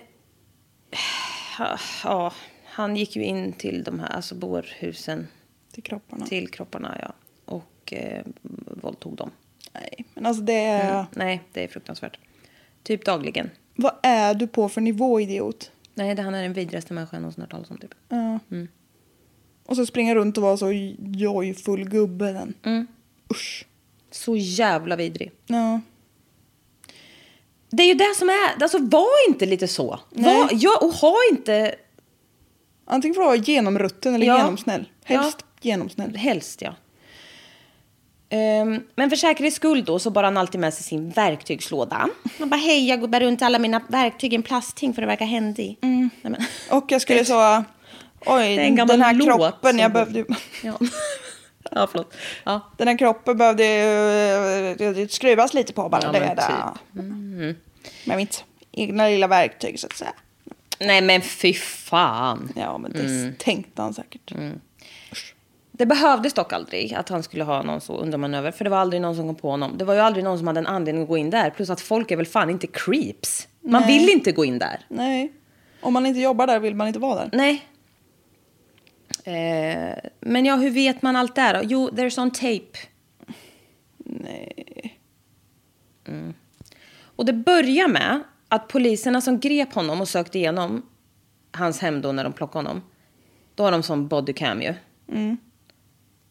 ja, han gick ju in till de här alltså bårhusen. Till kropparna. Till kropparna, ja. Och eh, våldtog dem. Nej, men alltså det är... Mm. Nej, det är fruktansvärt. Typ dagligen. Vad är du på för nivå, idiot? Nej, det han är den vidrigaste människan jag någonsin hört talas om. Typ. Ja. Och så springa runt och vara så joyfull gubbe den. Mm. Usch. Så jävla vidrig. Ja. Det är ju det som är... Alltså, var inte lite så. Var, ja, och ha inte... Antingen får du vara genomrutten eller Ja. genomsnäll. Helst genomsnäll. Helst, ja. Ehm, men för säkerhets skull då så bar han alltid med sig sin verktygslåda. Han bara, hej, jag går bara runt alla mina verktyg i en plasthink för att verka händig. Nej, men, Och jag skulle så... Oj, den här kroppen, jag behövde ja. [laughs] ja, förlåt. Ja. Den här kroppen behövde ju eh, skruvas lite på bara. Ja, det men är det. typ. Med mitt egna lilla verktyg så att säga. Nej, men fy fan. Ja, men det Mm. tänkte han säkert. Det behövdes dock aldrig att han skulle ha någon så undermanöver. För det var aldrig någon som kom på honom. Det var ju aldrig någon som hade en anledning att gå in där. Plus att folk är väl fan inte creeps. Man Nej. vill inte gå in där. Nej. Om man inte jobbar där vill man inte vara där. Nej. Eh, men ja, hur vet man allt där då? Jo, there's on tape. Nej. Och det börjar med att poliserna som grep honom och sökte igenom hans hem då när de plockade honom. Då har de som bodycam ju.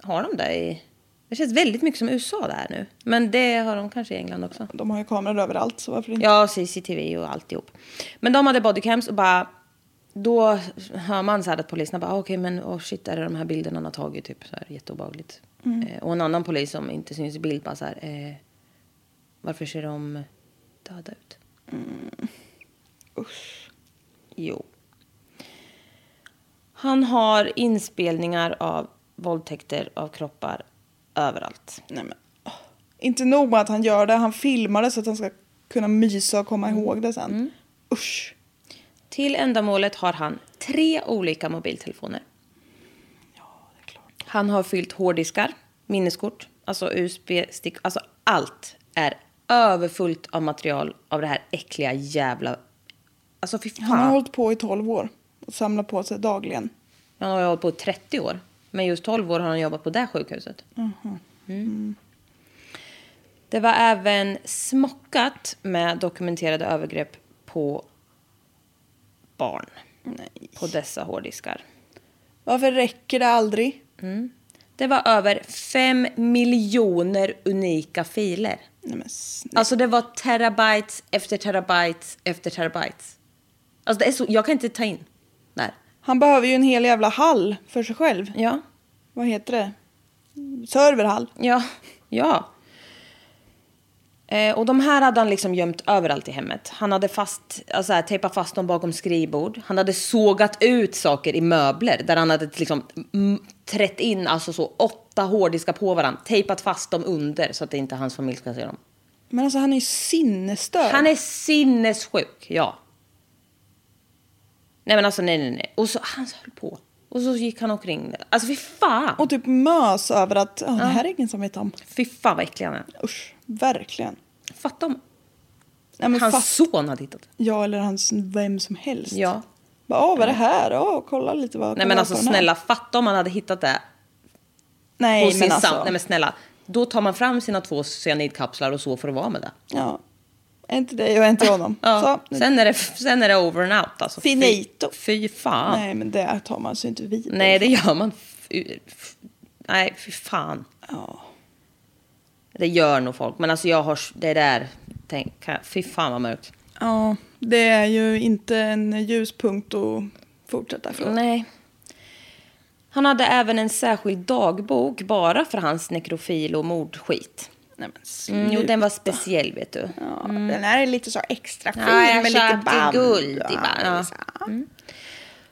Har de det i... Det känns väldigt mycket som USA det här nu. Men det har de kanske i England också. De har ju kameror överallt så varför inte? Ja, CCTV och alltihop. Men de hade bodycams och bara... Då hör man så här att poliserna bara, "Ah, okej men oh shit, är det de här bilderna han har tagit? Typ så här jätteobehagligt. Eh, och en annan polis som inte syns i bild bara så här, eh, varför ser de döda ut? Usch. Jo. Han har inspelningar av våldtäkter av kroppar överallt. Nej, men, åh. Inte nog med att han gör det, han filmar det så att han ska kunna mysa och komma ihåg det sen. Usch. Till ändamålet har han tre olika mobiltelefoner. Han har fyllt hårddiskar, minneskort, alltså USB-stick. Alltså allt är överfullt av material av det här äckliga jävla... Alltså fy Han har fan. hållit på i 12 år och samlat på sig dagligen. Han har ju hållit på i 30 år. Men just 12 år har han jobbat på det sjukhuset. Mm. Det var även smockat med dokumenterade övergrepp på barn. På dessa hårddiskar. Varför räcker det aldrig? Det var över fem miljoner unika filer. Nej, men. Alltså det var terabytes efter terabytes efter terabytes. Alltså det är så, jag kan inte ta in. Han behöver ju en hel jävla hall för sig själv. Ja, Vad heter det? Serverhall. ja, ja. Eh, och de här hade han liksom gömt överallt i hemmet. Han hade fast, alltså här, tejpat fast dem bakom skrivbord. Han hade sågat ut saker i möbler där han hade liksom trätt in alltså så åtta hårddiskar på varandra. Tejpat fast dem under så att inte hans familj ska se dem. Men alltså han är ju sinnesstörd. Han är sinnessjuk, ja. Nej men alltså nej nej nej. Och så han höll på. Och så gick han omkring. Alltså fy fan. Och typ mös över att "Ja, det här är ingen som vet om. Fy fan vad äcklig han är. Usch, verkligen. Fatta om Nej, men hans fast, son hade hittat det. Ja, eller hans vem som helst. Ja. Bara, Åh, vad är det här? Åh, kolla lite vad Nej men alltså den här." snälla, fatta om han hade hittat det Nej, men alltså. Nej men snälla. Då tar man fram sina två cyanidkapslar och så får det vara med det. Ja. Inte dig och inte honom. [laughs] Ja. Så, Sen, är det, sen är det over and out alltså. Fy- Finito. Fy fan. Nej, men det tar man sig inte vidare. Nej, det gör man. Fy- Nej, fy fan. Ja. Det gör nog folk. Men alltså jag har det där. Tänk, fy fan vad mörkt. ja, det är ju inte en ljuspunkt att fortsätta från. Nej. Han hade även en särskild dagbok bara för hans nekrofil och mordskit. Nej, men Mm, jo, den var speciell vet du. Ja, Den här är lite så extra fin med lite band. guld i Ja, bara- ja. så.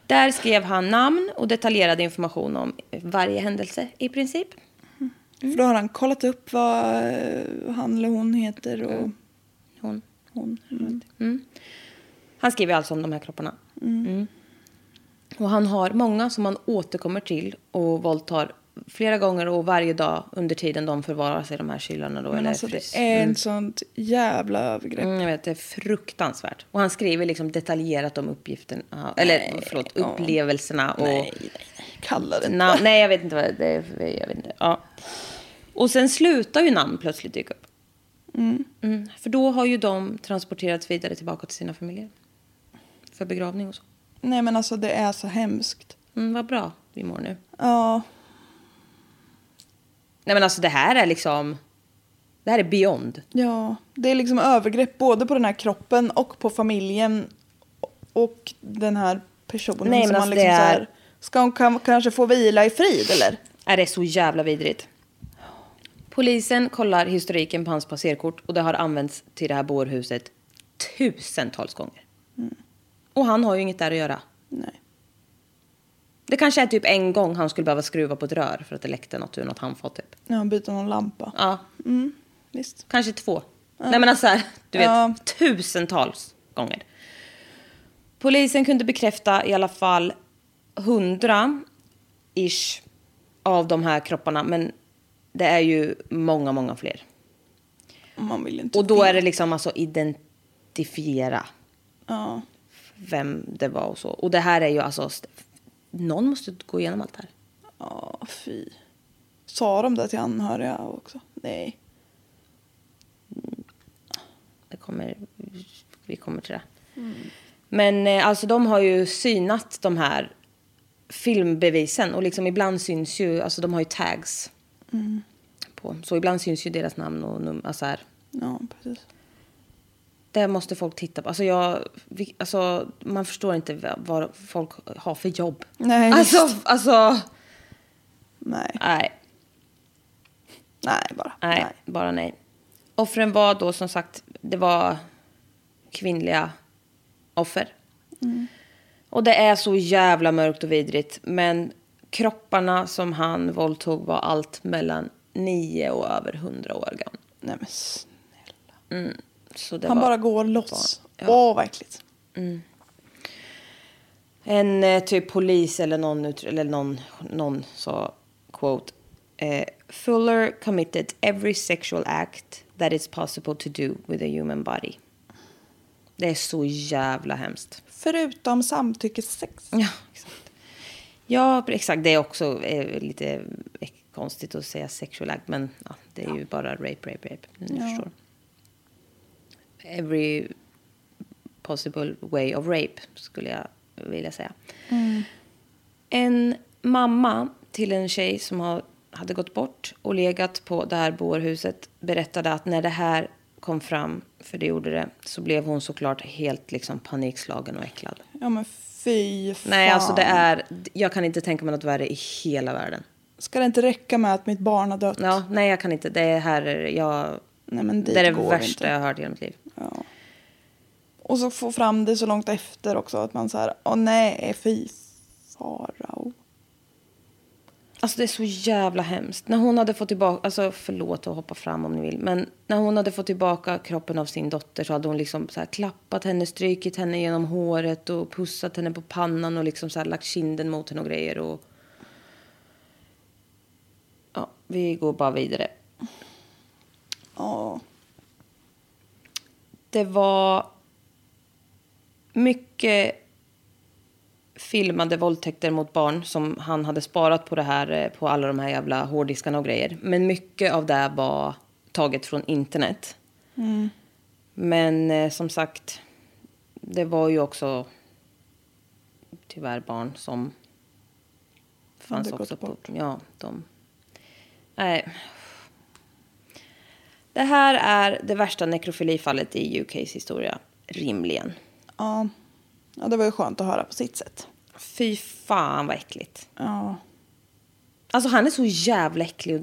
Där skrev han namn och detaljerad information om varje händelse i princip. För då har han kollat upp vad han eller hon heter och Hon. hon. Han skriver alltså om de här kropparna. Mm. Och han har många som han återkommer till och våldtar flera gånger och varje dag under tiden de förvaras i de här kylarna. Då, Men eller alltså det är Mm. ett sånt jävla övergrepp. Mm, jag vet, det är fruktansvärt. Och han skriver liksom detaljerat om uppgifterna, eller förlåt, ja. upplevelserna. Och, Nej, nej, nej. Kalla det Na, nej, jag vet inte vad det är. Jag vet inte. Ja. Och sen slutar ju namn plötsligt dyka upp. Mm, för då har ju de transporterats vidare tillbaka till sina familjer. För begravning och så. Nej men alltså det är så hemskt. Mm, vad bra vi mår nu. Ja, Nej men alltså det här är liksom... Det här är beyond. ja. Det är liksom övergrepp både på den här kroppen och på familjen. Och den här personen Nej, som man alltså, liksom det så är- här, Ska hon kan, kanske få vila i frid eller? Är det är så jävla vidrigt. Polisen kollar historiken på hans passerkort och det har använts till det här bårhuset tusentals gånger. Och han har ju inget där att göra. Nej. Det kanske är typ en gång han skulle behöva skruva på ett rör för att det läckte något ur något handfat typ. Ja, byta någon lampa. Ja, Visst. kanske två. Nej men alltså, du vet, Ja. tusentals gånger. Polisen kunde bekräfta i alla fall hundra ish av de här kropparna. Men det är ju många, många fler. Man vill inte Och då är det liksom alltså identifiera Ja. vem det var och så. Och det här är ju alltså, någon måste gå igenom allt det här. Ja, fy. Sa de det till anhöriga också? Nej. Det kommer, vi kommer till det. Men eh, alltså de har ju synat de här filmbevisen och liksom ibland syns ju, alltså de har ju tags på. Så ibland syns ju deras namn och nummer, alltså här. Ja, precis. Det måste folk titta på. Alltså jag, vi, alltså man förstår inte vad- folk har för jobb. Nej, Alltså, visst. alltså, Nej. nej. Nej, bara. Nej, bara nej. Offren var då som sagt, det var kvinnliga offer. Och det är så jävla mörkt och vidrigt. Men kropparna som han våldtog var allt mellan 9 och över 100 år gamla. Nej men snälla. Det Han bara går loss. Ja. Åh, vad äckligt. En eh, typ polis eller någon, eller någon, någon sa, quote, eh, Fuller committed every sexual act that is possible to do with a human body. Det är så jävla hemskt. Förutom samtyckessex. Ja, exakt. Ja, exakt. Det är också eh, lite konstigt att säga sexual act, men ja, det är ju bara rape, rape, rape. Ni förstår. Every possible way of rape, skulle jag vilja säga. En mamma till en tjej som har, hade gått bort och legat på det här bårhuset berättade att när det här kom fram, för det gjorde det, så blev hon såklart helt liksom panikslagen och äcklad. Ja men fy fan. Nej, alltså det är... Jag kan inte tänka mig något värre i hela världen. Ska det inte räcka med att mitt barn har dött? Ja, nej, jag kan inte. Det är här... Jag, Nej men det är det värsta inte. jag har hört i hela mitt liv. Ja. Och så få fram det så långt efter också att man så här, åh nej, fy farao. Alltså det är så jävla hemskt. När hon hade fått tillbaka, alltså förlåt att hoppa fram om ni vill, men när hon hade fått tillbaka kroppen av sin dotter så hade hon liksom så klappat henne, strykit henne genom håret och pussat henne på pannan och liksom så lagt kinden mot henne och grejer och... Ja, vi går bara vidare. Ja. Det var mycket filmade våldtäkter mot barn som han hade sparat på det här eh, på alla de här jävla hårddiskarna och grejer. Men mycket av det var taget från internet. Men eh, som sagt, det var ju också tyvärr barn som fanns också på... bort. Ja, de... Nej. Det här är det värsta nekrofilifallet i UKs historia, rimligen. ja. Ja, det var ju skönt att höra på sitt sätt. Fy fan vad äckligt. Ja. Alltså han är så jävla äcklig och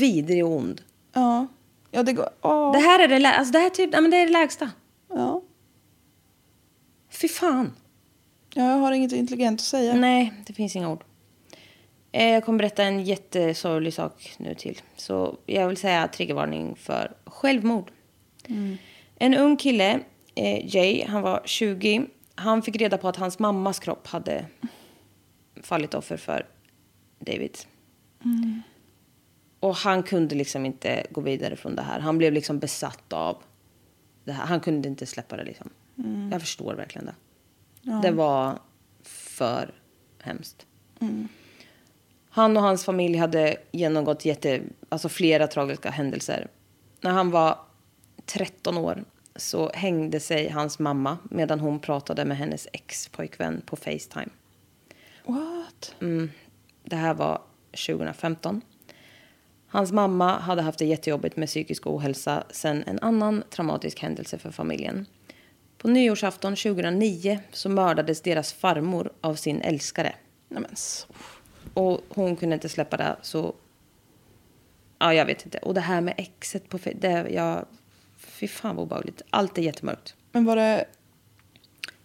vidrig och ond. Ja. Ja, det går... Åh. Det här är det, lä- alltså det här typ, ja, men det är det lägsta. Ja. Fy fan. ja, jag har inget intelligent att säga. Nej, det finns inga ord. Eh, Jag kommer berätta en jättesorglig sak nu till. Så jag vill säga triggervarning för självmord. En ung kille, eh, Jay, han var 20. Han fick reda på att hans mammas kropp hade fallit offer för David. Och han kunde liksom inte gå vidare från det här. Han blev liksom besatt av det här. Han kunde inte släppa det liksom. Jag förstår verkligen det. Det var för hemskt. Han och hans familj hade genomgått jätte, alltså flera tragiska händelser. När han var 13 år så hängde sig hans mamma medan hon pratade med hennes ex-pojkvän på Facetime. What? Det här var 2015. Hans mamma hade haft det jättejobbigt med psykisk ohälsa sen en annan traumatisk händelse för familjen. På nyårsafton 2009 så mördades deras farmor av sin älskare. Nej men så. Och hon kunde inte släppa det så... Ja, jag vet inte. Och det här med exet på... Det, jag, fy fan vad obehagligt. Allt är jättemörkt. Men var det...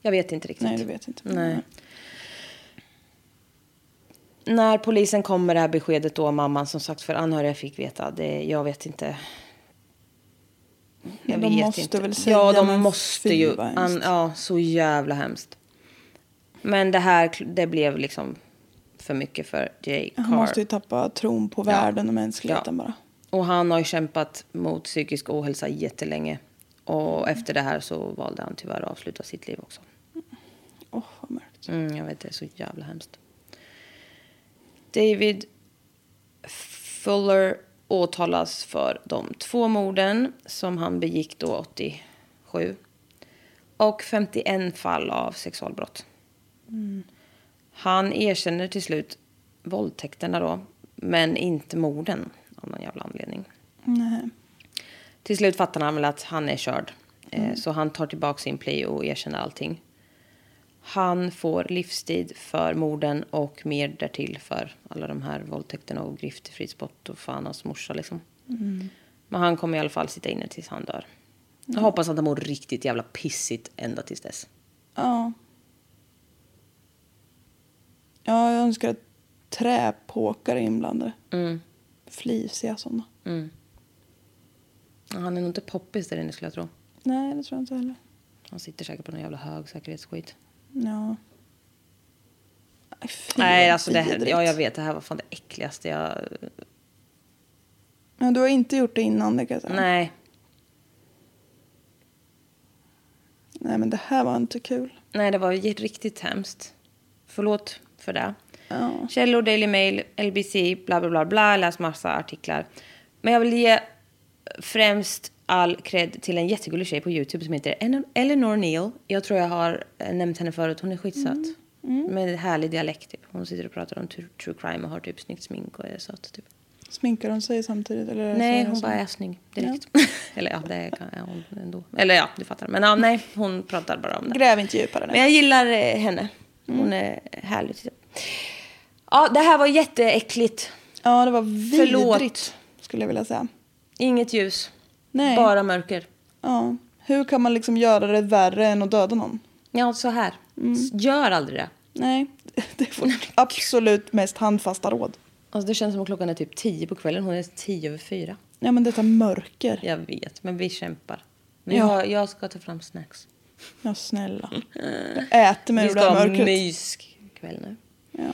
Jag vet inte riktigt. Nej, du vet inte. Nej. När polisen kom med det här beskedet då, mamman som sagt för anhöriga fick veta, det, jag vet inte. Jag de vet måste inte. väl säga, Ja, de måste ju. An, ja, så jävla hemskt. Men det här, det blev liksom för mycket för Jay Carr. Han måste ju tappa tron på världen och mänskligheten Ja. bara. Och han har ju kämpat mot psykisk ohälsa jättelänge. Och Mm. efter det här så valde han tyvärr att avsluta sitt liv också. Åh, vad mörkt. Mm, jag vet, det är så jävla hemskt. David Fuller åtalas för de två morden som han begick då 87. Och 51 fall av sexualbrott. Han erkänner till slut våldtäkterna då, men inte morden av någon jävla anledning. Nej. Till slut fattar han väl att han är körd. Eh, Så han tar tillbaka sin plea och erkänner allting. Han får livstid för morden och mer därtill för alla de här våldtäkterna och griftefridsbrott och fan hans morsa liksom. Men han kommer i alla fall sitta inne tills han dör. Jag hoppas att han mår riktigt jävla pissigt ända tills dess. Ja. Ja, jag önskar att träpåkare är inblandade. Mm. Flisiga sådana. Ja, Han är nog inte poppis där inne skulle jag tro. Nej, det tror jag inte heller. Han sitter säkert på någon jävla hög säkerhetsskit. Ja. Fy, Nej, alltså det här, ja, jag vet. Det här var fan det äckligaste jag... Men du har inte gjort det innan, det kan jag säga. Nej. Nej, men det här var inte kul. Nej, det var riktigt hemskt. Förlåt för det. Ja. Källor, Daily Mail, LBC, bla bla bla bla. Läs massa artiklar. Men jag vill ge främst all cred till en jättegullig tjej på YouTube som heter Eleanor Neal. Jag tror jag har eh, nämnt henne förut. Hon är skitsöt. Med härlig dialekt. Typ. Hon sitter och pratar om true, true crime och har typ snyggt smink och är söt. Typ. Sminkar hon sig samtidigt? Eller Nej, hon bara är snygg direkt. [laughs] Eller ja, det ja, hon ändå. Eller ja, du fattar. Men ja, nej, hon pratar bara om det. Gräv inte djupare nu. Men jag gillar eh, henne. Hon är härlig. typ. Ja, det här var jätteäckligt. Ja, det var vidrigt. Förlåt. Skulle jag vilja säga. Inget ljus. Nej. Bara mörker. Ja. Hur kan man liksom göra det värre än att döda någon? Ja, så här. S- Gör aldrig det. Nej, [laughs] det är vårt absolut mest handfasta råd. Alltså, det känns som att klockan är typ tio på kvällen. Hon är tio över fyra. Ja, men detta mörker. Jag vet, men vi kämpar. Men Ja. jag, jag ska ta fram snacks. Ja, snälla. Jag äter mig Vi ur ska det här ha mörkret. myskväll nu. Ja.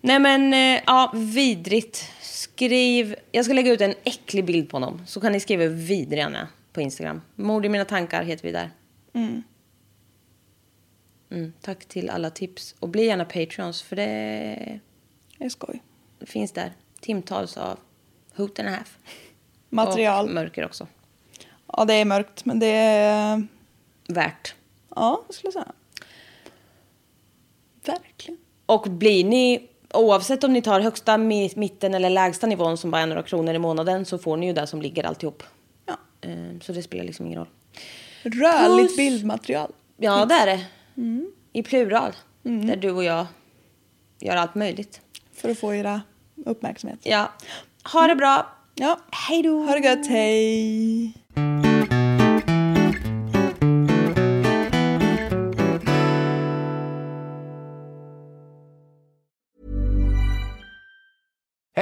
Nej men, eh, ja, vidrigt. Skriv, jag ska lägga ut en äcklig bild på honom. Så kan ni skriva hur vidrig han är på Instagram. Mord i mina tankar heter vi där. Mm, tack till alla tips. Och bli gärna Patreons för det Det är skoj. finns där. Timtals av hoot and a half. Material. Och mörker också. Ja, det är mörkt, men det är... Värt. Ja, det skulle jag säga. Verkligen. Och blir ni, oavsett om ni tar högsta, mi- mitten eller lägsta nivån som bara är några kronor i månaden så får ni ju det som ligger alltihop. Ja. Eh, Så det spelar liksom ingen roll. Rörligt Puss. bildmaterial. Ja, det är det. I plural. Där du och jag gör allt möjligt. För att få era uppmärksamhet. Ja. Ha det bra. Ja. Hej då. Ha det gött, hej!